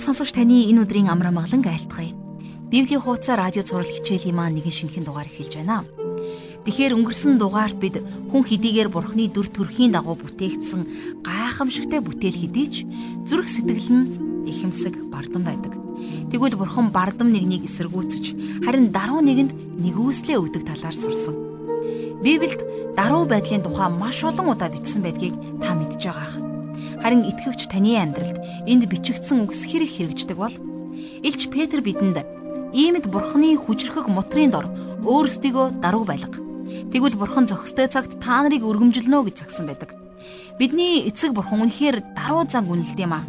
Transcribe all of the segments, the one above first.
Ирхэм сонсогч таны энэ өдрийн амраа маглан айлтгая. Библийн хуудасаа радио цаурал хичээлийн маань нэгэн шинэхэн дугаар эхэлж байна. Тэгэхээр өнгөрсөн дугаарт бид хүн хэдийгээр бурхны дүр төрхийн дагуу бүтээгдсэн гайхамшигтай бүтээл хэдий ч зүрх сэтгэл нь ихэмсэг бардам байдаг. Тэгвэл бурхан бардам нэгнийг эсэргүүцэж харин даруй нэгэнд нэгүслээ өгдөг талаар сурсан. Библиэд даруй байдлын тухай маш олон удаа бичсэн байдгийг та мэдж байгаах. Харин итгэгч таны амьдралд энд бичигдсэн үгс хэрэг хэрэгждэг бол Илч Петр бидэнд иймд бурхны хүчрхэг мотрын дор өөрсдийгөө даруй байлга. Тэгвэл бурхан зохистой цагт та нарыг өргөмжилнө гэж загсан байдаг. Бидний эцэг бурхан үнэхээр даруй зан үнэлт юм аа.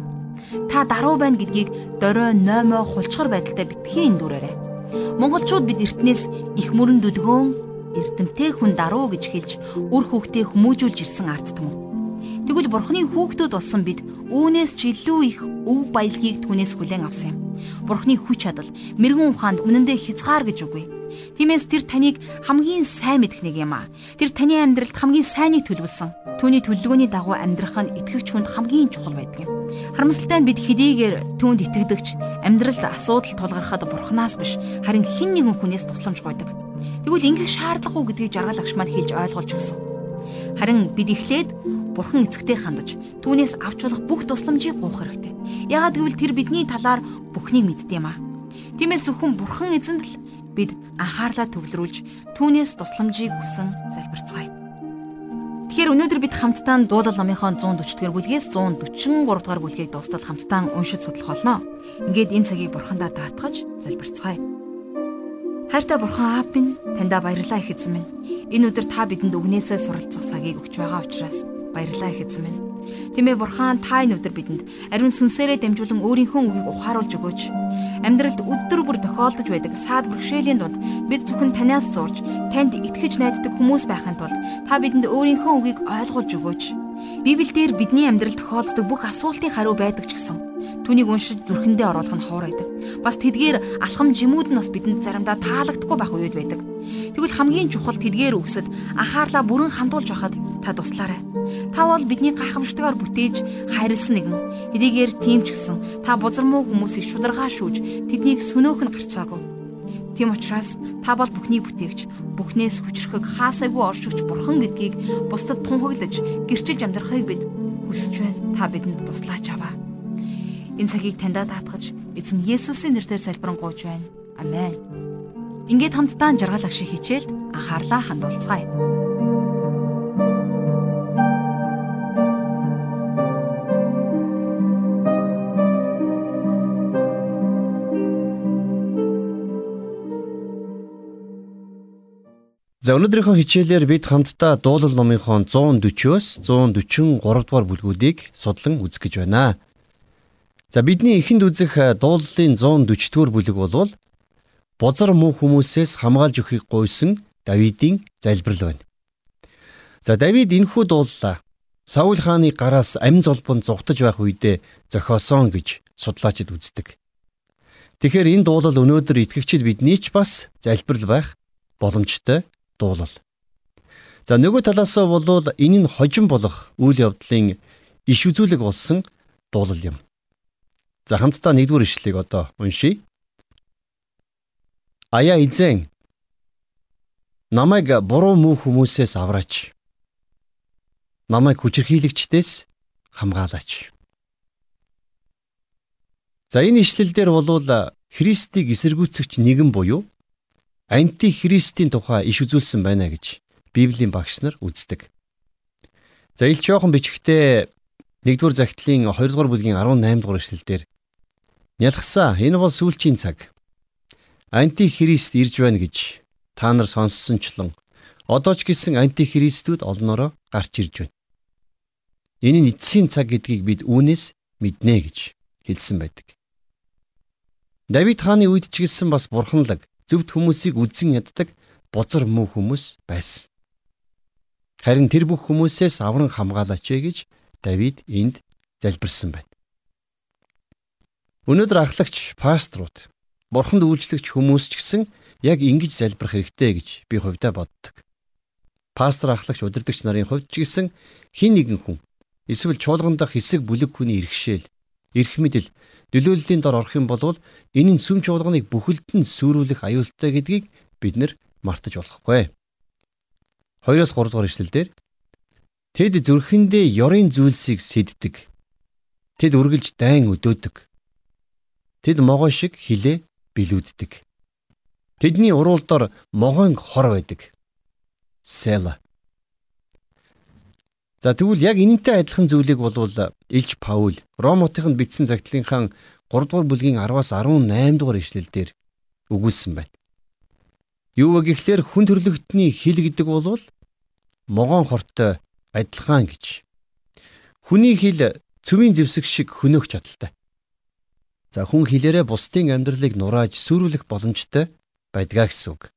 Та даруй байна гэдгийг дорой ноймоо хулчгар байдалтай битгий эндүрээрэ. Монголчууд бид эртнээс их мөрөн дүлгөөн эрдэмтэй хүн даруй гэж хэлж үр хөвгтөө хүмүүжүүлж ирсэн арт түмэн. Тэгвэл бурхны хүүхдүүд болсон бид үүнээс ч илүү их өв баялагийг түүнээс хүлээн авсан юм. Бурхны хүч чадал, мэрэгэн ухаанд үнэндээ хязгаар гэж үгүй. Тиймээс тэр таныг хамгийн сайн мэдэх нэг юм аа. Тэр таны амьдралд хамгийн сайныг төлөвлөсөн. Түүний төлөвлөгөөний дагуу амьдрах нь итгэгч хүнд хамгийн чухал байдаг юм. Харамсалтай нь бид хэдийгээр түүнд итгэдэгч амьдралд асуудал тулгархад бурхнаас биш харин хэн нэгэн хүнээс тусламж гуйдаг. Тэгвэл ингэх шаардлагагүй гэдгийг жаргал агш маань хэлж ойлгуулж өгсөн. Харин бид эхлээд Бурхан эцэгтэй хандаж түүнээс авч болох бүх тусламжийг гуйх хэрэгтэй. Яагаад гэвэл тэр бидний талаар бүхнийг мэддэг юм аа. Тиймээс зөвхөн Бурхан эзэнд л бид анхаарлаа төвлөрүүлж түүнээс тусламжийг хүсэн залбирцгаая. Тэгэхээр өнөөдөр бид хамтдаа дуулал номынхоо 140-р бүлгээс 143 дугаар бүлгийг дуустал хамтдаа уншиж судлах болно. Ингээд энэ цагийг Бурхандаа даатгаж залбирцгаая. Хайртай Бурхан Аав минь таньда баярлалаа их эзэн минь. Энэ өдөр та бидэнд өгнөөсөө суралцах цагийг өгч байгаа учраас баярлалаа их эзэн минь. Тэмээ бурхан та энэ өдөр бидэнд ариун сүнсээрээ дамжуулан өөрийнхөө үгийг ухааруулж өгөөч. Амьдралд өдөр бүр тохиолдож байдаг саад бэрхшээлийн дунд бид зөвхөн танаас зурж танд итгэж найддаг хүмүүс байхын тулд та бидэнд өөрийнхөө үгийг ойлгуулж өгөөч. Библиэлд бидний амьдралд тохиолддог бүх асуултын хариу байдаг ч гэсэн түүнийг уншиж зүрхэндээ оруулах нь ховор байдаг. Бас тэдгээр алхам жимүүд нь бас бидэнд заримдаа таалагдахгүй байх үед байдаг. Тэгвэл хамгийн чухал тэдгээр үгсэд анхаарлаа бүрэн хандуулж байхад та туслаарай. Та бол бидний гайхамшигтайгаар бүтээж хайрлсан нэгэн. Хэдийгээр тийм ч гэсэн та бузар муу хүмүүсийг шударгаа шүүж тэднийг сөнөөх нь гарцаагүй. Тийм учраас та бол бүхний бүтээгч, бүхнээс хүчрхэг хаасайгүй оршигч бурхан гэдгийг бусдад тунхаглаж гэрчилж амьдрахыг бид хүсэж байна. Та бидэнд туслаач аваа. Энэ цагийг таньдаа даатгаж эзэн Есүсийн нэрээр залбирanгуйч байна. Амен. Ингээд хамтдаа жаргал агшиг хичээлд анхаарлаа хандуулцгаая. За өнөөдрийнхөө хичээлээр бид хамтдаа дуулал номынхон 140-оос 143 дугаар бүлгүүдийг судлан үзэх гэж байна. За бидний эхэнд үзэх дуулалын 140 дугаар бүлэг бол бузар муу хүмүүсээс хамгаалж өгөхийг гуйсан Давидын залбирал байна. За Давид энэхүү дууллаа Саул хааны гараас амь золбон зугтаж байх үедээ зохиосон гэж судлаачид үздэг. Тэгэхээр энэ дуулал өнөөдөр итгэгчид бидний ч бас залбирал байх боломжтой дуулал. За нөгөө талаас нь бол энэ нь хожим болох үйл явдлын иш үзүүлэг болсон дуулал юм. За хамтдаа нэгдүгээр ишлэлийг одоо уншийе. Аяа эзэн намайг буруу муу хүмүүсээс авраач. Намайг хүчрхийлэгчдээс хамгаалаач. За энэ ишлэл дээр бол Христийг эсэргүүцэгч нэгэн буюу антихристийн тухай иш үзүүлсэн байна гэж Библийн багш нар үздэг. За ил жоохон бичгтээ 1-р захидлын 2-р бүлгийн 18-р эшлэлдэр нялхсаа энэ бол сүүлчийн цаг. Антихрист ирж байна гэж та нар сонссончлон одоо ч гэсэн антихристүүд олноороо гарч ирж байна. Энэ нь эцсийн цаг гэдгийг бид үүнээс мэднэ гэж хэлсэн байдаг. Давид хааны үед ч гэсэн бас бурханлаг зөвхт хүмүүсийг үдсэн яддаг бузар муу хүмүүс байсан. Харин тэр бүх хүмүүсээс авран хамгаалаач гэж Давид энд залбирсан байна. Өнөөдөр ахлагч пасторууд бурханд үйлчлэгч хүмүүс ч гэсэн яг ингэж залбирах хэрэгтэй гэж би хувьдаа боддог. Пастор ахлагч удирдагч нарын хувьд ч гэсэн хин нэгэн хүн эсвэл чуулган дах хэсэг бүлэг хүний иргэшэл эрх мэдэл, нөлөөллийн дор орох юм бол энэ нь сүм чуулганыг бүхэлд нь сүрүүлэх аюултай гэдгийг бид нар мартаж болохгүй. 2-оос 3 дугаар ишлэлдэр Тэд зүрхэндээ ёрын зүйлсийг сэддэг. Тэд үргэлж дайн өдөөдөг. Тэд могоо шиг хилээ билүүддэг. Тэдний уруулдор могоон хор байдаг. Села. За тэгвэл яг энэнтэй адилхан зүйлийг болвол Илч Паул Ромотынд бичсэн загтлынхаа 3 дугаар бүлгийн 10-аас 18 дугаар ишлэлдэр өгүүлсэн байна. Юу вэ гэхлээр хүн төрлөختний хил гэдэг бол могоон хортой адилхан гэж. Хүний хил цөвийн зэвсэг шиг хөнөөх чадaltaй. За хүн хилээрээ бусдын амьдралыг нурааж сүрүүлэх боломжтой байдгаа гэсэн үг.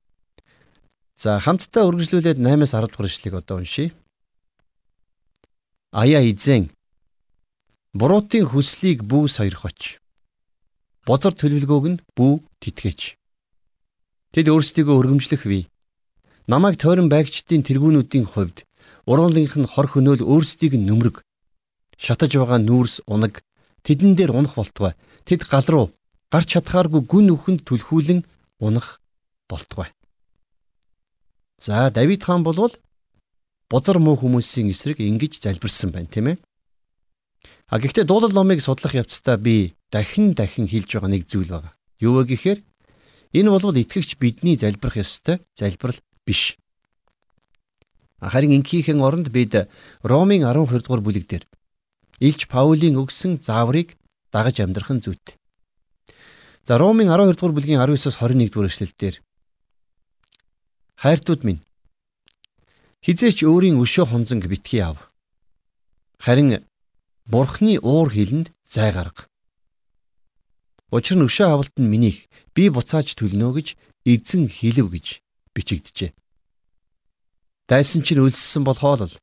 За хамтдаа үргэлжлүүлээд 8-аас 10 дугаар ишлэгийг одоо уншийе. Аяа эзэн буруутын хүслийг бүү сойрхоч. Бозор төлөвлөгөөг нь бүү тэтгэж. Тэд өөрсдийгөө өргөмжлөх бий. Намайг тойрон байгчдын тэргүүнүүдийн хувьд Уруулынх нь хор хөнөөл өөрсдийг нүмерэг. Шатаж байгаа нүүрс унаг тэдэн дээр унах болтугай. Тэд гал руу гарч чадхааргүй гүн үхэнд түлхүүлэн унах болтугай. За Давид хаан болвол бузар муу хүмүүсийн эсрэг ингэж залбирсан байна, тийм ээ. А гэхдээ дуулал номыг судлах явцдаа би дахин дахин хэлж байгаа нэг зүйл байна. Юу вэ гэхээр энэ болвол итгэгч бидний залбирах ёстой залбирал биш. Харин инкийнхэн оронд бид Ромын 12 дугаар бүлэг дээр Илч Паулийн өгсөн зааврыг дагаж амьдрах нь зүйтэй. За Ромын 12 дугаар бүлгийн 19-оос 21 дугаар эшлэлдэр Хайртууд минь хизээч өөрийн өшөө хонзонг битгий ав. Харин Бурхны уур хилэнд зай гарга. Учир нь өшөө авалт нь минийх би буцааж төлнө гэж эзэн хэлв гэж бичигдэжээ. Дайсан чинь үлссэн бол хоолол.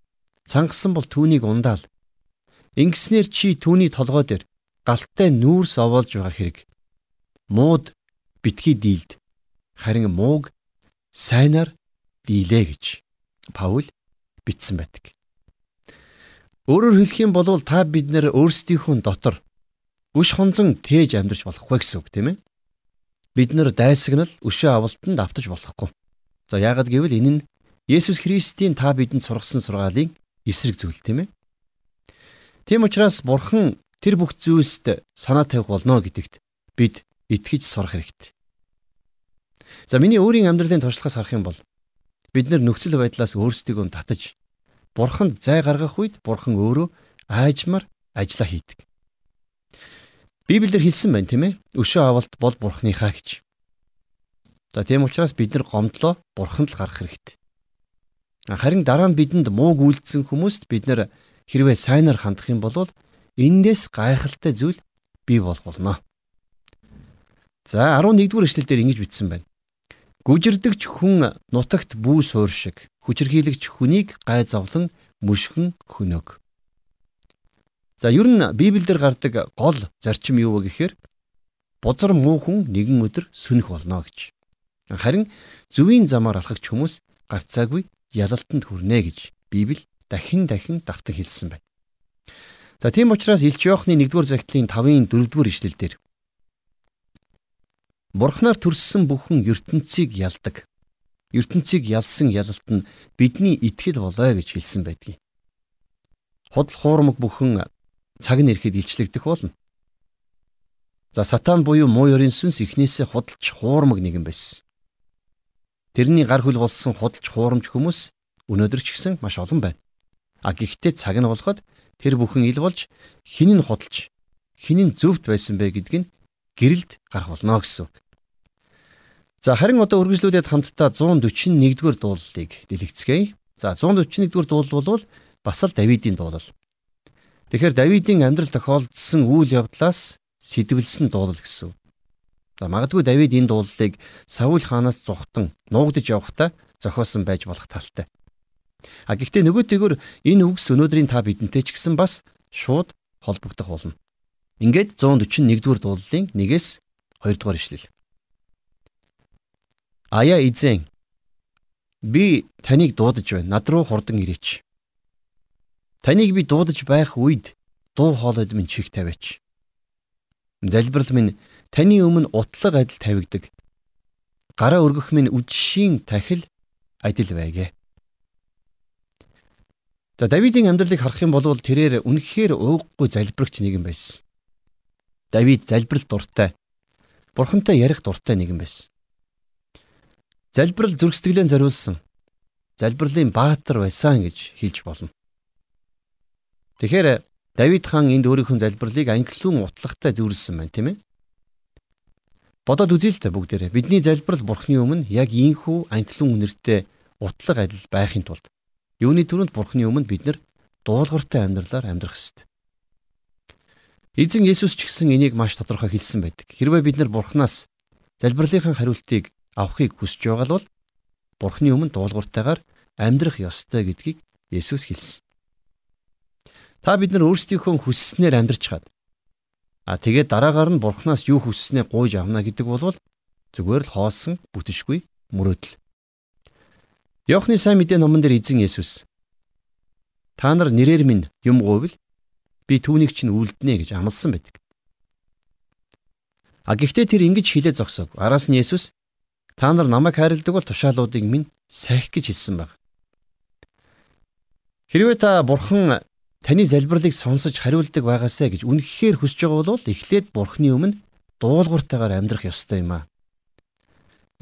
Цангасан бол түүнийг ундаал. Ингэснээр чи түүний толгой дээр галттай нүүрс овоолж байгаа хэрэг. Мууд битгий дийлд. Харин мууг сайнаар дийлээ гэж Паул бичсэн байдаг. Өөрөөр хэлэх юм бол та бид нэр өөрсдийнхөө дотор үш хонзон тээж амьдарч болохгүй гэсэн үг тийм ээ. Бид нар дайсагнал өшөө авалтанд автаж болохгүй. За яагад гэвэл энэ нь Есүс Христийн та бидэнд сургасан сургаалын эсрэг зүйл тийм ээ. Тийм учраас Бурхан тэр бүх зүйлсд санаа тавих болно гэдэгт бид итгэж сурах хэрэгтэй. За миний өөрийн амьдралын туршлагаас харах юм бол бид нар нөхцөл байдлаас өөрсдийгөө татаж Бурханд зай гаргах үед Бурхан өөрөө аажмаар ажилла хийдэг. Библиэр хэлсэн байна тийм ээ. Өшөө авалт бол Бурханыхаа гэж. За тийм учраас бид нар гомдлоо Бурханд л гарах хэрэгтэй. Харин дараа нь бидэнд мууг үйлдсэн хүмүүст бид нэр хэрвээ сайнаар хандах юм бол эндээс гайхалтай зүйл бий болох болно. За 11-р эшлэлдэр ингэж бичсэн байна. Гүжирдэгч хүн нутагт бүү суур шиг хүчрхийлэгч хүнийг гай зовлон мөшгөн хөнөөг. За ер нь Библиэлд гардаг гол зарчим юу вэ гэхээр бузар муу хүн нэгэн өдөр сүнэх болно гэж. Харин зөвийн замаар алхагч хүмүүс гарцаагүй ялалтанд хүрнэ гэж Библи дахин дахин давтан хэлсэн байна. За тийм учраас Илч Иохны 1-р захидлын 5-ын 4-р ишлэлдэр Бурхнаар төрссөн бүхэн ертөнцийг ялдаг. ертөнцийг ялсан ялалт нь бидний итгэл болоо гэж хэлсэн байдгийг. Худал хуурмаг бүхэн цаг нь ирэхэд илчлэгдэх болно. За сатан буюу муу ёрийн сүнс эхнээсээ худалч хуурмаг нэгэн байсан. Тэрний гар хөл болсон худалч хуурамч хүмүүс өнөөдөр ч гэсэн маш олон байна. А гэхдээ цаг нь болоход тэр бүхэн ил болж хин нь худалч хин нь зөвхт байсан бэ гэдг нь гэрэлд гарах болно гэсэн. За харин одоо үргэлжлүүлээд хамтдаа 141-р дуулалыг дэлгэцгээе. За 141-р дуулал бол бас л Давидын дуулал. Тэгэхээр Давидын амьдрал тохиолдсон үйл явдлаас сэтвэлсэн дуулал гэсэн. За магадгүй Давид энэ дуулалыг Саул хаанаас зүхтан нуугдж явахдаа зохиосон байж болох талтай. А гэхдээ нөгөөтэйгөр энэ үгс өнөөдрийн та бидэнтэй ч гэсэн бас шууд холбогдох болно. Ингээд 141-р дуулалын 1-ээс 2-р ишлэл. Аяа эзэн би таныг дуудаж байна. Над руу хурдан ирээч. Таныг би дуудаж байх үед дуу хоолойд минь чих тавиач. Залбирал минь таны өмнө утлаг адил тавигдаг. Гараа өргөх минь үдшийн тахил адил байгэ. За Давидын амьдралыг харах юм бол тэрээр үнэхээр ууггүй залбирагч нэгэн байсан. Давид залбирал дуртай. Бурхантай ярих дуртай нэгэн байсан. Залбирал зүрх сэтгэлээ зориулсан залбирлын баатар байсан гэж хэлж болно. Тэгэхээр Давид хаан энд өөрийнхөө залбирлыг анхлын утлагтай зөвлөсөн байна, тийм ээ? Бодоод үзье л та бүгдээрээ. Бидний залбирал Бурхны өмнө яг ийхүү анхлын үнэртэй утлаг адил байхын тулд юуны төрөнд Бурхны өмнө бид нар дуулууртай амьдралаар амьдрах ёстой. Эзэн Есүс ч гэсэн энийг маш тодорхой хэлсэн байдаг. Хэрвээ бид нар Бурханаас залбирлынхаа хариултыг авахыг хүсэж байгаа бол Бурхны өмнө дуулууртайгаар амьдрах ёстой гэдгийг Есүс хэлсэн. Та бид нар өөрсдийнхөө хүсснээр амьдрч хаад. А тэгээд дараагаар нь бурхнаас юу хүсснээ гуйж авна гэдэг бол зүгээр л хоосон бүтшгүй мөрөөдөл. Йохны сайн мэдээ номон дээр эзэн Есүс та нар нэрээр минь юм гуйвал би түүнийг чинь үлднэ гэж амласан байдаг. А гэхдээ тэр ингэж хэлээ зогсоог. Араас нь Есүс та нар намайг хайрладаг бол тушаалуудыг минь сахих гэж хэлсэн баг. Хэрвээ та бурхан таны залбирлыг сонсож хариулдаг байгаасаа гэж үнэхээр хүсэж байгаа бол эхлээд Бурхны өмнө дуулууртайгаар амьдрах ёстой юм аа.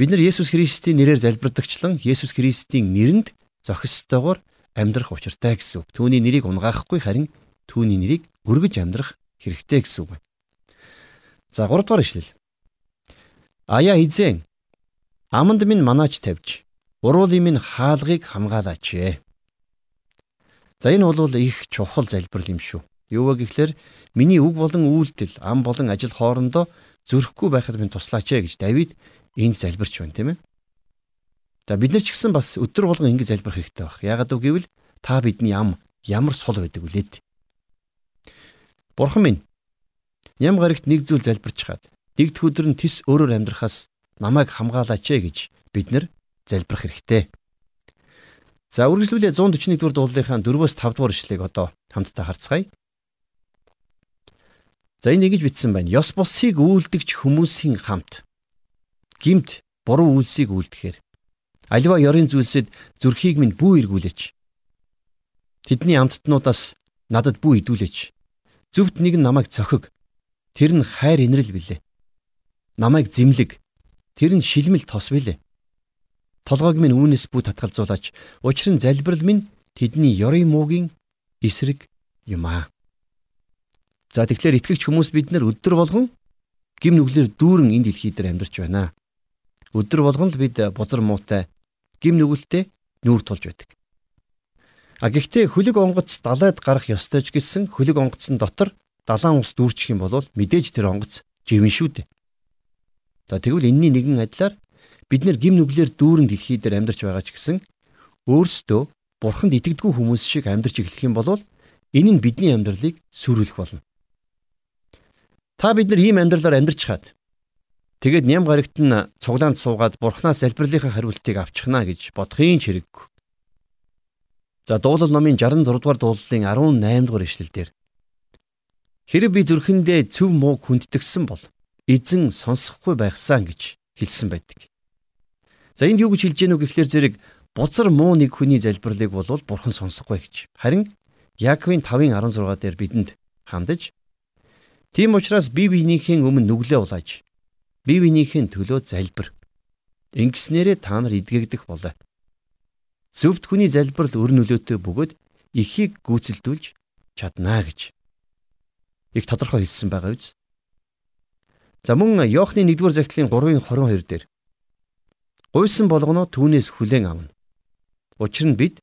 Бид нар Есүс Христийн нэрээр залбирдагчлан Есүс Христийн нэрэнд зохистойгоор амьдрах учиртай гэсэн үг. Түүний нэрийг унгаахгүй харин түүний нэрийг өргөж амьдрах хэрэгтэй гэсэн үг. За 3 дугаар ишлэл. Аяа эзэн аманд минь манаач тавьж уруулын минь хаалгыг хамгаалаач. За энэ бол их чухал залбирал юм шүү. Юу вэ гэхлээр миний үг болон үйлдэл, ам болон ажил хоорондоо зөрөхгүй байхад минь туслаач ээ гэж Давид энд залбирч байна тийм ээ. За бид нар ч гэсэн бас өдөр болгон ингэ залбирх хэрэгтэй баг. Яагаад вэ гэвэл та бидний ам ямар сул байдаг үлээд. Бурхан минь ям гарагт нэг зүйл залбирч хаад нэгд өдөр нь тис өөрөөр амьдрахаас намайг хамгаалаач ээ гэж бид нар залбирх хэрэгтэй. За үргэлжлүүлээ 141 дугаар дуулынхаа 4-өөс 5 дугаар ишлэгийг одоо хамтдаа харцгаая. За энэ ингэж бичсэн байна. Ёс босыг үйлдэгч хүмүүсийн хамт гимт буруу үйлсийг үйлдэхээр альва ёрын зүйлсэд зүрхийг минь бүү эргүүлээч. Тэдний амттнуудаас надад бүү идүүлээч. Зөвхт нэг нь намайг цохиг. Тэр нь хайр инрэл билээ. Намайг зэмлэг. Тэр нь шилмэл тос билээ. Толгойг минь үүнээс бүү татгалзуулаач. Учир нь залбирал минь тэдний ёрын муугийн эсрэг юм аа. За тэгэхээр итгэгч хүмүүс бид нар өдөр болгон гим нүглэр дүүрэн энэ дэлхий дээр амьдарч байна. Өдөр болгон л бид бузар муутай гим нүгэлтэй нүүр тулж байдаг. А гэхдээ хөлөг онгоц далайд гарах ёстой ч гэсэн хөлөг онгоцсон дотор далаан ус дүүрчих юм бол мэдээж тэр онгоц живэн шүү дээ. За тэгвэл энэний нэгэн адилаар бид нэр гим нүглэр дүүрэн дэлхий дээр амьдарч байгаа ч гэсэн өөрсдөө бурханд итгэдэггүй хүмүүс шиг амьдарч эхлэх юм бол энэ нь бидний амьдралыг сүрүүлэх болно. Та бид нар ийм амьдралаар амьдарч хаад тэгээд ням гарагт нь цуглаанд суугаад бурхнаас залбирлынхаа хариултыг авчихна гэж бодохын ч хэрэггүй. За дуулал номын 66 дугаар дуулалын 18 дугаар ишлэлдэр Хэрэг би зүрхэндээ цөв мууг хүндтгсэн бол эзэн сонсохгүй байхсан гэж хэлсэн байдаг. За энд юу гэж хэлж гэнэ үү гэхлээр зэрэг бузар муу нэг хүний залбирлыг бол бурхан сонсохгүй гэж. Харин Яаковын 5:16 дээр бидэнд хандаж Тийм учраас бие биенийхээ өмнө нүглээ улааж бие биенийхээ төлөө залбир. Ингэснээрээ та нар идэгдэх болоо. Зөвхт хүний залбирал өр нөлөөтэй бөгөөд ихийг гүйцэлдүүлж чаднаа гэж. Их тодорхой хэлсэн байгаа биз? За мөн Иохны 1-р захидлын 3:22 дээр Гуйсан болгоно түүнээс хүлээн авна. Учир нь бид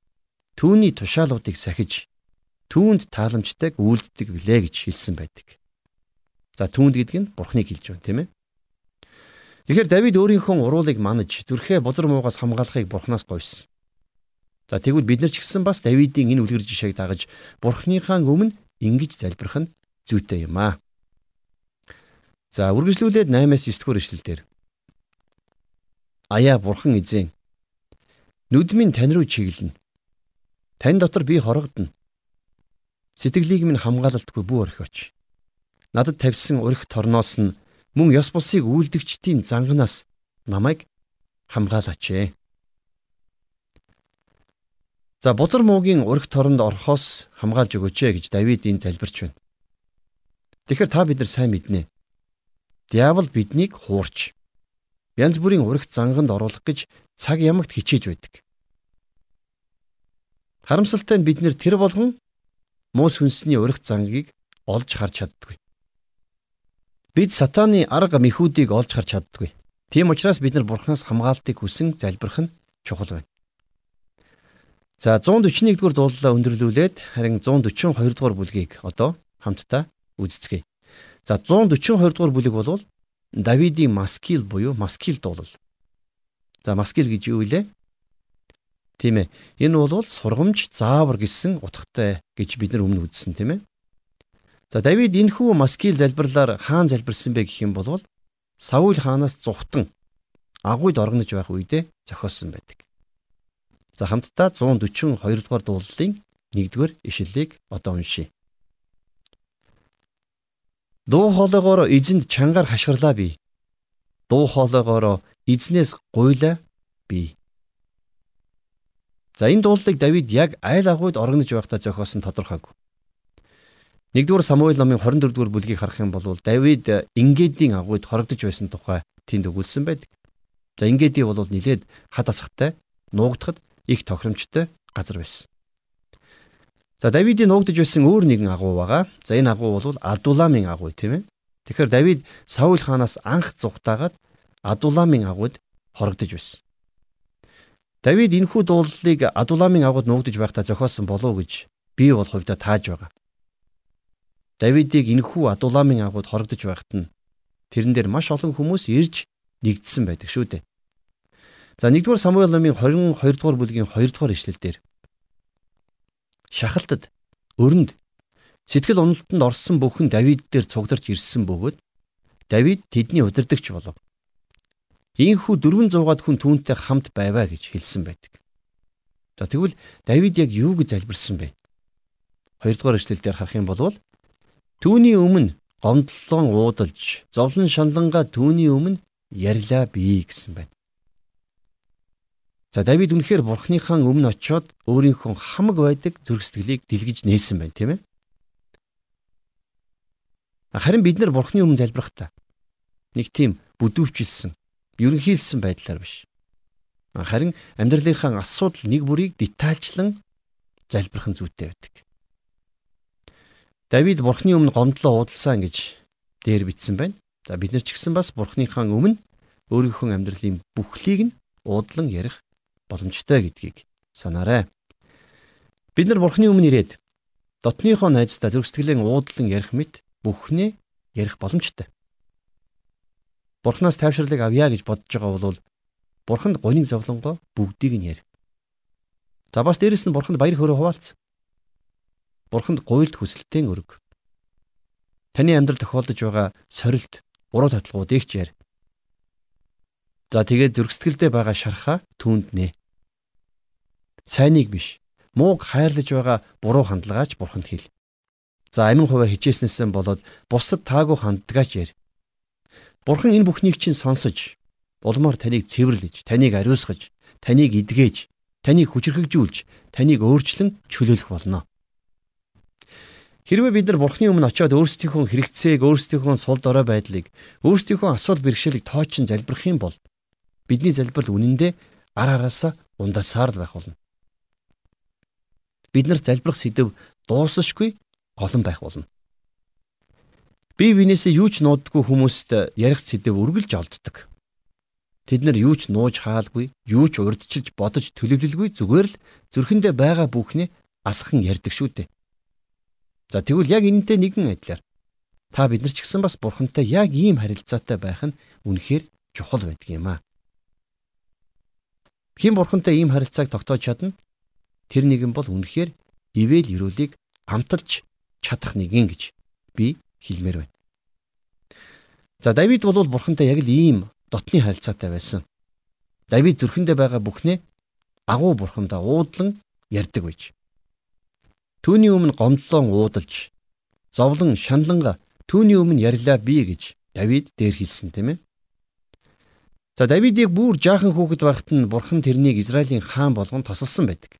түүний тушаалуудыг сахиж түүнд тааламжтайг үйлддэг билээ гэж хэлсэн байдаг. За түүнд гэдэг нь Бурхныг хэлж байна тийм ээ. Тэгэхээр Давид өөрийнхөө уруулыг манаж зүрхээ бузар муугаас хамгаалахыг Бурханаас гуйсан. За тэгвэл бид нар ч гэсэн бас Давидын энэ үлгэр жишээг дагаж Бурхныхаа өмнө ингэж залбирх нь зүйтэй юм аа. За үргэлжлүүлээд 8-аас 9 дугаар ишлэлдэр Аяа бурхан эзэн. Нүд минь тань руу чиглэнэ. Тань дотор би хорогдно. Сэтгэлийг минь хамгаалалтгүй бүү орхиоч. надад тавьсан урих торноос нь мөн ёс бусыг үйлдэгчдийн занганаас намайг хамгаалаач. За бузар муугийн урих торонд орохоос хамгаалж өгөөч гэж Давид энэ залбирч байна. Тэгэхээр та бид нар сайн мэднэ. Диавол биднийг хуурч янз бүрийн урих занганд оруулах гэж цаг ямагт хичээж байдаг. Харамсалтай нь бид нэр тэр болгон муу сүнсний урих зангийг олж харж чаддгүй. Бид сатааны арга мэхүүдийг олж харж чаддгүй. Тийм учраас бид нар бурхнаас хамгаалтыг хүсэн залбирх нь чухал байна. За 141 дугаар дуулалаа өндөрлүүлээд харин 142 дугаар бүлгийг одоо хамтдаа үздэцгээе. За 142 дугаар бүлэг бол Давидын маскил буюу маскил дуулал. За маскил гэж юу вэ? Тийм ээ. Энэ бол сургамж заавар гэсэн утгатай гэж бид нар өмнө үзсэн тийм ээ. За Давид энэхүү маскил залбирлаар хаан залбирсан бэ гэх юм бол Саул хаанаас зүхтан агуйд оргонож байх үедээ зохиосон байдаг. За хамтдаа 142 дугаар дуулалын 1-р ишлэлийг одоо уншийе. Дуу хоолойгоор эзэнд чангаар хашгирлаа би. Дуу хоолойгоор эзнээс гуйла би. За энэ дуулалыг Давид яг айл агуйд оргонож байхдаа зохиосон тодорхойгүй. 1-р Самуэль номын 24-р бүлгийг харах юм бол Давид Ингээдийн агуйд хорогдож байсан тухай тэнд өгүүлсэн байдаг. За Ингээди бол нилээд хад асахтай нуугдахад их тохиромжтой газар байсан. За Давидын нуугдж байсан өөр нэгэн агуу байгаа. За энэ агуу бол Адуламын агуу тийм ээ. Тэгэхээр Давид Саул хаанаас анх зүхтаагаад Адуламын агууд хорогдож байсан. Давид энэхүү дуулалыг Адуламын агууд нуугдж байхдаа зохиосон болов уу гэж би бол хувьдаа тааж байгаа. Давидыг энэхүү Адуламын агууд хорогдож байхад нь тэрэн дээр маш олон хүмүүс ирж нэгдсэн байдаг шүү дээ. За 1-р Самуэль номын 22 дугаар бүлгийн 2 дугаар ишлэлдэр шахалтад өрөнд сэтгэл уналтанд орсон бүхэн Давид дээр цугдарч ирсэн бөгөөд Давид тэдний удирдагч болов. Ийхүү 400-аад хүн түүнтэй хамт байваа гэж хэлсэн байдаг. За тэгвэл Давид яг юу гэж залбирсан бэ? 2 дугаар ишлэлдэр харах юм бол түүний өмнө гомдлон уудалж зовлон шаналнгаа түүний өмнө ярьлаа бий гэсэн байна. За Давид үнэхээр бурхныхаа өмнө очиод өөрийнхөө хамаг байдаг зүрх сэтгэлийг дэлгэж нээсэн байна, тийм ээ? Харин бид нар бурхны өмнө залбирахдаа нэг тийм бүдүүвчилсэн, ерөнхийлсэн байдлаар биш. Харин амьдралынхаа асуудал нэг бүрийг детальчлан залбирх нь зүйтэй байдаг. Давид бурхны өмнө гомдлоо уудалсан гэж дээр бичсэн байна. За бид нар ч гэсэн бас бурхныхаа өмнө өөрийнхөө амьдралын бүхлийг нь уудлан ярих боломжтой гэдгийг санаарай. Бид нар Бурхны өмнө ирээд дотныхоо найздаа зүрх сэтгэлийн уудлан ярих мэт бүхнээ ярих боломжтой. Бурхнаас тайвширлыг авъя гэж бодож байгаа бол Бурханд гониг зовлонгоо бүгдийг нь ярь. За бас дээрэс нь Бурханд баяр хөөрөө хуваалц. Бурханд гуйлд хүсэлтэн өрг. Таны амьдрал тохиолдож байгаа сорилт, уруу татлагуудыг ч ярь. За тэгээд зүрх сэтгэлдээ байгаа шархаа түүнд нэ. Сайныг биш, мууг хайрлаж байгаа буруу хандлагаач бурханд хэл. За амин хуваа хичээснээсээ болоод бусдад таагүй ханддагаач яар. Бурхан энэ бүхнийг чинь сонсож, улмаар таныг цэвэрлэж, таныг ариусгаж, таныг эдгэж, таныг хүчрхэгжүүлж, таныг өөрчлөн чөлөөлөх болно. Хэрвээ бид нар Бурхны өмнө очиод өөрсдийнхөө хэрэгцээг, өөрсдийнхөө сул дорой байдлыг, өөрсдийнхөө асуудал бэрхшээлийг тоочин залбирх юм бол бидний залбирал үнэндээ ар араасаа ундасаар л байх болно. Бид нар залбирах сэдв дуусашгүй олон байх болно. Бие биенээсээ юу ч нууддаггүй хүмүүст ярих сэдв үргэлж олддог. Тэд нар юу ч нууж хаалгүй, юу ч урдчилж бодож төлөвлөлгүй зүгээр л зүрхэндээ байгаа бүхнээ асхан ярьдаг шүү дээ. За тэгвэл яг энэтэй нэгэн адилаар та бид нар ч гэсэн бас бурхантай яг ийм харилцаатай байх нь үнэхээр чухал байдаг юм аа. Хэн бурхантай ийм харилцааг тогтоож чадна? Тэр нэгэн бол үнэхээр ивэл ирүүлийг амталж чадах нэгэн гэж би хэлмээр байна. За Давид бол бурхантай яг л ийм дотны харилцаатай байсан. Давид зүрхэндээ байгаа бүхнээ агуу бурхандаа уудлан ярьдаг байж. Түүний өмнө гомдлон уудалж, зовлон шаналнга Түүний өмнө ярьлаа би гэж Давид дээр хэлсэн тийм ээ. За Давидыг бүр жаахан хүүхэд байхад нь Бурхан тэрнийг Израилийн хаан болгон тосолсон байдаг.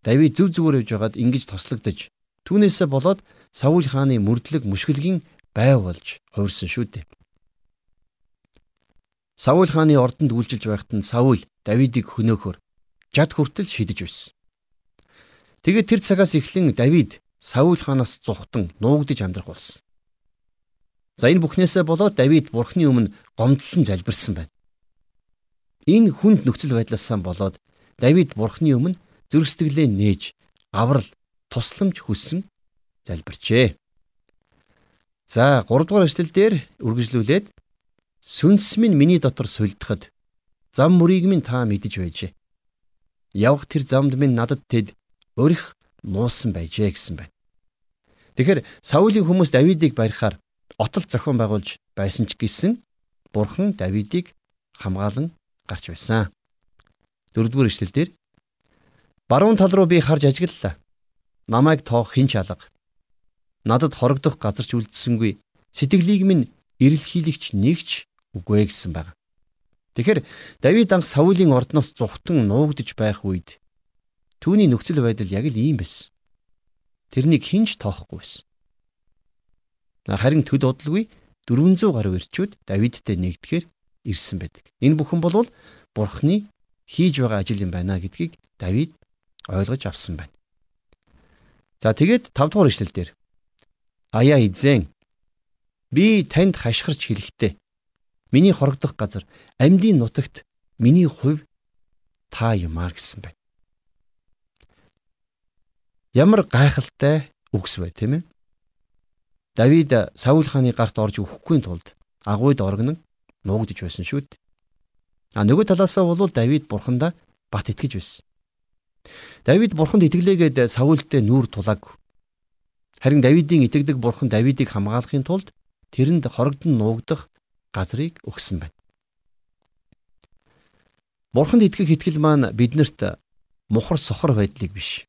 Давид зүв зүгээр явж байгаад ингэж тослогдож түүнээсээ болоод Саул хааны мөрдлөг мушгэлгийн байв болж хувирсан шүү дээ. Саул хааны ордонд үйлчилж байхад нь Саул Давидыг хөнөөхөр жад хүртэл шидэж байсан. Тэгээд тэр цагаас эхлэн Давид Саул хаанаас зүхтан нуугдж амьдрах болсон. За энэ бүхнээсээ болоод Давид Бурхны өмнө гомдлон залбирсан байна. Энэ хүнд нөхцөл байдлаасаа болоод Давид Бурхны өмнө зүрхсэтгэлээ нээж аврал тусламж хүссэн залбирчээ. За 3 дугаар эшлэл дээр үргэлжлүүлээд сүнс минь миний дотор сулдахад зам мөрийг минь та мэдэж байжээ. Явх тэр замд минь надад тэд өрих муусан байжээ гэсэн байна. Тэгэхээр Саулийн хүмүүс Давидыг барихаар отол зохион байгуулж байсан ч гэсэн Бурхан Давидыг хамгаалan гарч байсан. Дөрөвдүгээр ишлэлдэр баруун тал руу би харж ажиглалаа. Намайг тоох хинч алга. Надад хорогдох газар ч үлдсэнгүй. Сэтгэлийг минь эрэлхийлэгч нэгч үгүй гэсэн байна. Тэгэхээр Давид анх Саулийн ордноос зүхтэн нуугдж байх үед түүний нөхцөл байдал яг л ийм байсан. Тэрнийг хинч тоохгүй байсан. Харин төд удалгүй 400 гаруй ирчүүд Давидтай нэгдэхээр ирсэн байдаг. Энэ бүхэн бол Бурхны хийж байгаа ажил юм байна гэдгийг Давид ойлгож авсан байна. За тэгээд 5 дугаар ишлэл дээр Аяа эзэн би танд хашгирч хэлэхдээ миний хорогдох газар амьдын нутагт миний хувь та юм а гэсэн байна. Ямар гайхалтай үгс бай тийм ээ. Давид Саул хааны гарт орж өхгүй тулд агуйд оргон нуугдж байсан шүү дээ. А нөгөө талаасаа бол Давид бурхандаа бат итгэж байсан. Давид бурханд итгэлээгээд Саултэй нүүр тулааг. Харин Давидын итгэдэг бурхан Давидыг хамгаалахын тулд тэрэнд хорогдон нуугдах газрыг өгсөн байна. Бурханд итгэх итгэл маань биднэрт мухар сохор байдлыг биш.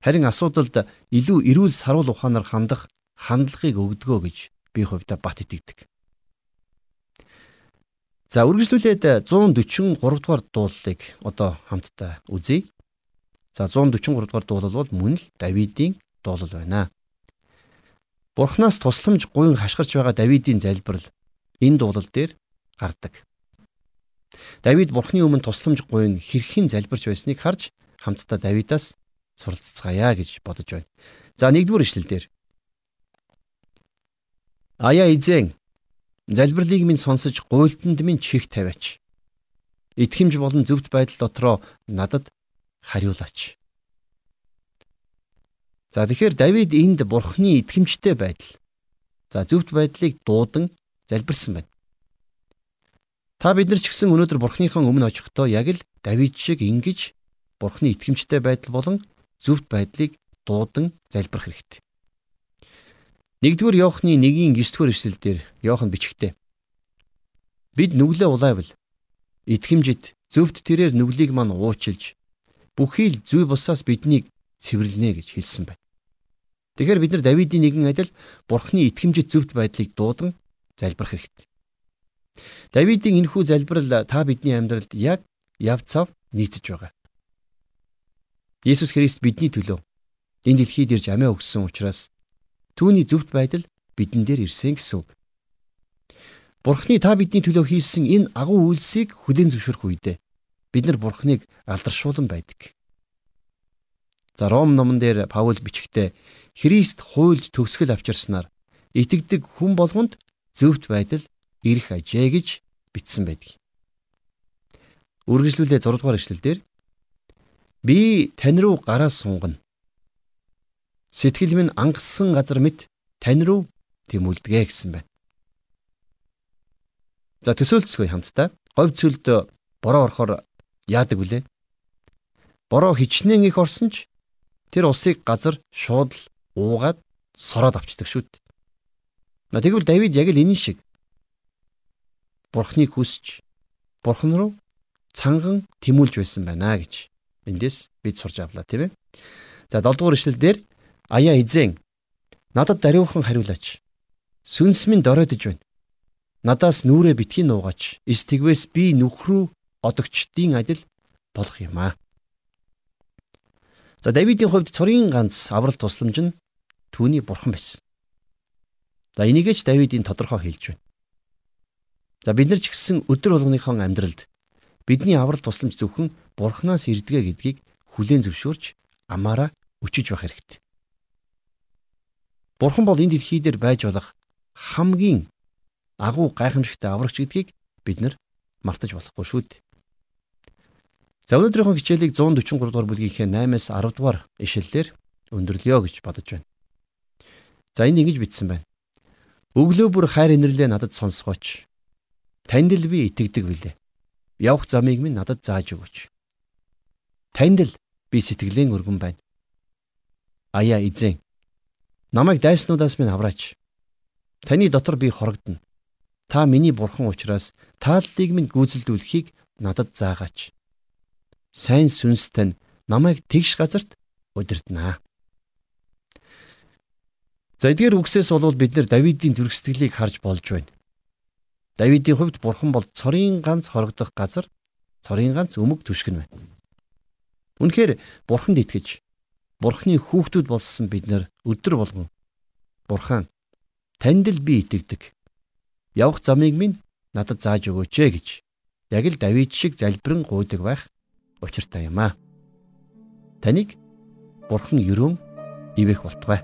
Харин асуудалд илүү эрүүл саруул ухаанаар хандах хандлагыг өгдгөө гэж би хувьдаа бат итгэдэг. За үргэлжлүүлээд 143 дугаар дуулалыг одоо хамтдаа үзье. За 143 дугаар дуулал бол мөн л Давидын дуулал байна. Бурханаас тусламж гуйн хашгирч байгаа Давидын залбирал энэ дуулал дээр гардаг. Давид Бурхны өмнө тусламж гуйн хэрхэн залбирч байсныг харж хамтдаа Давидаас суралцгаая гэж бодож байна. За нэгдүгээр ишлэл дээр Аяа эзэн залбирлыг минь сонсож гуйлтанд минь чих тавиач. Итгэмж болон зөвхт байдал дотроо надад хариулаач. За тэгэхээр Давид энд бурхны итгэмжтэй байдал. За зөвхт байдлыг дуудан залбирсан байна. Та бид нар ч гэсэн өнөөдөр бурхныхан өмнө очихдоо яг л Давид шиг ингэж бурхны итгэмжтэй байдал болон зөвхт байдлыг дуудан залбирх хэрэгтэй. 1-р Иохны 1-ийн 9-р эшлэлдэр Иохан бичгтээ. Бид нүглээ улайвал итгэмжит зөвхт тэрээр нүглийг мань уучилж бүхий л зүй бусаас биднийг цэвэрлэнэ гэж хэлсэн байна. Тэгэхээр бид нар Давидын нэгэн адил Бурхны итгэмжит зөвхт байдлыг дуудан залбирх хэрэгтэй. Давидын энэхүү залбирал та бидний амьдралд яг яв цав нийцэж байгаа. Есүс Христ бидний төлөө энэ дэлхийд ирж амиа өгсөн учраас Түүний зөвхт байдал бидэн дээр ирсэн гэсэн үг. Бурхны та бидний төлөө хийсэн энэ агуу үйлсийг хүлээн зөвшөөрөх үедээ бид нар Бурхныг алдаршуулан байдаг. За Ром номон дээр Паул бичгтээ Христ хуульд төгсгөл авчирснаар итгэдэг хүн болгонд зөвхт байдал ирэх ажээ гэж бичсэн байдаг. Үргэлжлүүлээ 6 дугаар эшлэлдэр би тань руу гараа сунгана Сэтгэл минь ангассан газар мэт тань руу тэмүүлдэгэ гэсэн байна. За төсөөлцгөө хамтдаа говь цөлд бороо орохоор яадаг вүлээ? Бороо хичнээн их орсон ч тэр усыг газар шууд л уугаад сороод авчдаг шүү дээ. Тэгвэл Давид яг л энэ шиг Бурхныг хүсч Бурхан руу цанган тэмүүлж байсан байна гэж эндээс бид сурч авлаа тийм ээ. За 7 дугаар ишлэл дээр Аяа эзэн надад даруйхан хариулаач. Сүнс минь дороодж байна. Надаас нүрээ битгий нуугач. Эс тэгвээс би нүхрүү одогчдын адил болох юм аа. За Давидын хувьд цорын ганц аврал тусламж нь түүний бурхан байсан. За энийгээ ч Давидын тодорхой хэлж байна. За бид нар ч гэсэн өдөр болгоныхон амьдралд бидний аврал тусламж зөвхөн бурханаас ирдэгэ гэдгийг хүлээн зөвшөөрч амаараа өчөж байх хэрэгтэй. Бурхан бол энэ дэлхий дээр байж болох хамгийн агуу гайхамшигтай аврагч гэдгийг бид нар мартаж болохгүй шүү дээ. За өнөөдрийнхөө хичээлийг 143 дугаар бүлгийнхээ 8-аас 10 дугаар ишлэлээр өндөрлөё гэж бодож байна. За энэ ингэж бичсэн байна. Өглөө бүр хайр инэрлээ надад сонсгооч. Танд л би итгэдэг билээ. Явах замыг минь надад зааж өгөөч. Танд л би сэтгэлийн өргөн байна. Аяа эзэн. Намайг дайснуудаас минь авраач. Таны дотор би хорогдно. Та миний бурхан учраас тааллыг минь гүйцэлдүүлэхийг надад заагаач. Сайн сүнс тань намайг тэгш газарт удирднаа. За эдгээр үгсээс бол бид нэр Давидын зүрх сэтгэлийг харж болж байна. Давидын хувьд бурхан бол цорын ганц хорогдох газар, цорын ганц өмг түшгэн байна. Үнэхээр бурханд итгэж бурхны хүүхдүүд болсон бид нар өдөр болгон бурхан танд л би итгэдэг явах замыг минь надад зааж өгөөч ээ гэж яг л Давид шиг залбирэн гуйдаг байх учиртай юм аа. Таныг Бурхан юрөөн ивэх болтугай.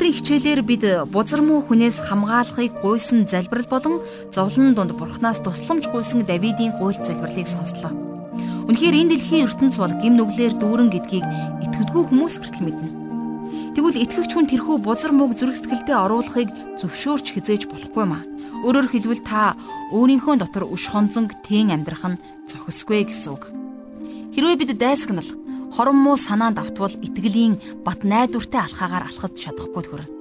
Өнөөдрийн хичээлээр бид бузар муу хүнээс хамгаалахыг гуйсан залбирал болон зовлон дунд бурхнаас тусламж гуйсан Давидын гуйлт залбирлыг сонслоо. Үнэхээр энэ дэлхийн ертөнц бол гим нүглээр дүүрэн гэдгийг итгэдэггүй хүмүүс хүртэл мэднэ. Тэгвэл итгэгч хүн тэрхүү бузар мууг зүрх сэтгэлдээ оруулахыг зөвшөөрч хизээж болохгүй маа. Өөрөөр хэлбэл та өөрийнхөө дотор үш хонцонг тэн амьдрах нь зохисгүй гэсэн үг. Хэрвээ бид дайсагнал хорон муу санаанд автвал итгэлийн бат найдвартай алхаагаар алхаж чадахгүй төрөл.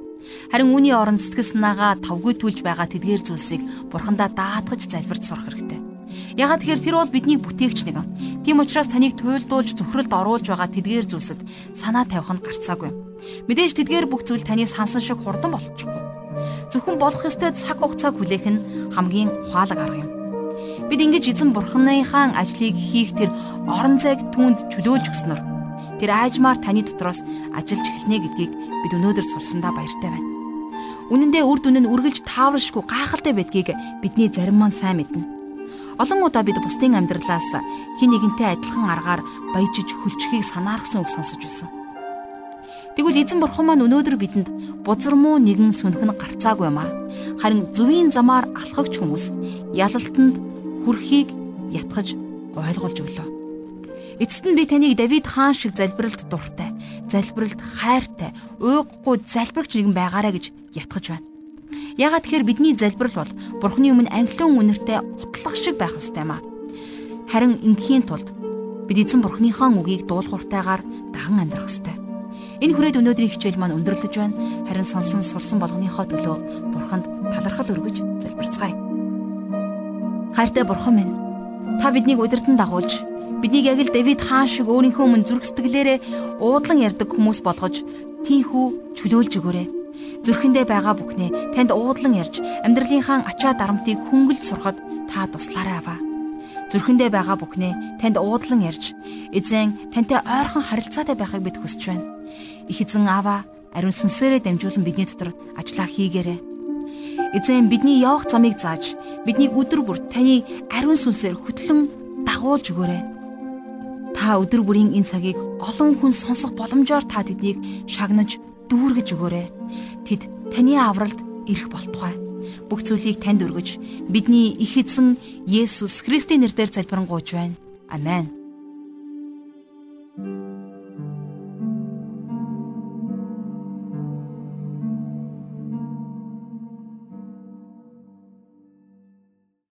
Харин үүний оронд сэтгэл санаагаа тавгүй түлж байгаа тэдгээр зүйлсийг бурхандаа даатгаж залбирч сурах хэрэгтэй. Ягаад тэгэхээр тэр бол бидний бүтээгч нэгэн. Тийм учраас таныг туйлдуулж зөвхрөлд оруулж байгаа тэдгээр зүйлсэд санаа тавих нь гарцаагүй. Мэдээж тэдгээр бүх зүйл таны сансан шиг хурдан болчихгүй. Зөвхөн болох ёстой цаг хугацааг хүлээх нь хамгийн ухаалаг арга юм. Бид ингэж эзэн бурхныхаа ажлыг хийх тэр орон зайг түүнд чөлөөлж өгснөр тэр аажмаар таны дотроос ажиллаж эхэлнэ гэдгийг бид өнөөдөр сурсандаа баяртай байна. Үнэн дээр үр дүн нь үргэлж тааваршгүй гайхалтай байдгийг бидний зарим маань сайн мэднэ. Олон удаа бид бусдын амьдралаас хин нэгэнтэй адилхан аргаар баяжиж хөлчхийг санааргасан үг сонсож байсан. Тэгвэл эзэн бурхан маань өнөөдөр бидэнд бузар муу нэгэн сүнх нь гарцаагүй юм аа. Харин зүвийн замаар алхагч хүмүүс ялалтанд хүрхийг ятгах ойлгуулж өглөө. Эцэст нь би таныг Давид хаан шиг залбиралд дуртай, залбиралд хайртай, уйггүй залбирагч нэгэн байгаарэ гэж ятгах байна. Ягаад тэгэхээр бидний залбирал бол Бурхны өмнө анхлын үнэртэй утлах шиг байх ёстой юм аа. Харин ингийн тулд бид эзэн Бурхныхаа үгийг дуулууртайгаар даган амьдрах ёстой. Энэ хүрээд өнөөдрийн хичээл маань өндөрлөж байна. Харин сонсон сурсан болгоныхоо төлөө Бурханд талархал өргөж залбирцгаая. Хайртай Бурхан минь, та биднийг удирдан дагуулж, биднийг яг л Давид хаан шиг өөрийнхөө өмнө зүрх сэтгэлээрээ уудлан ярддаг хүмүүс болгож, тийхүү чөлөөлж өгөөрэй зүрхэндээ байгаа бүхнээ танд уудлан ярьж амьдралынхаа ачаа дарамтыг хөнгөлж сурахад та туслаарай аваа. Зүрхэндээ байгаа бүхнээ танд уудлан ярьж эзэн тантай ойрхон харилцаатай байхыг бид хүсэж байна. Их эзэн аваа ариун сүнсээрээ дамжуулан бидний дотор ажиллаа хийгээрэй. Эзэн бидний явах замыг зааж бидний өдөр бүр таны ариун сүнсээр хөтлөн дагуулж өгөөрэй. Та өдөр бүрийн энэ цагийг олон хүн сонсох боломжоор та тэднийг шагнаж дүүргэж өгөөрэй. Тэд таны авралд ирэх болтугай. Бүх зүйлийг танд өргөж бидний их эзэн Есүс Христийн нэрээр залбирanгуйж байна. Амен.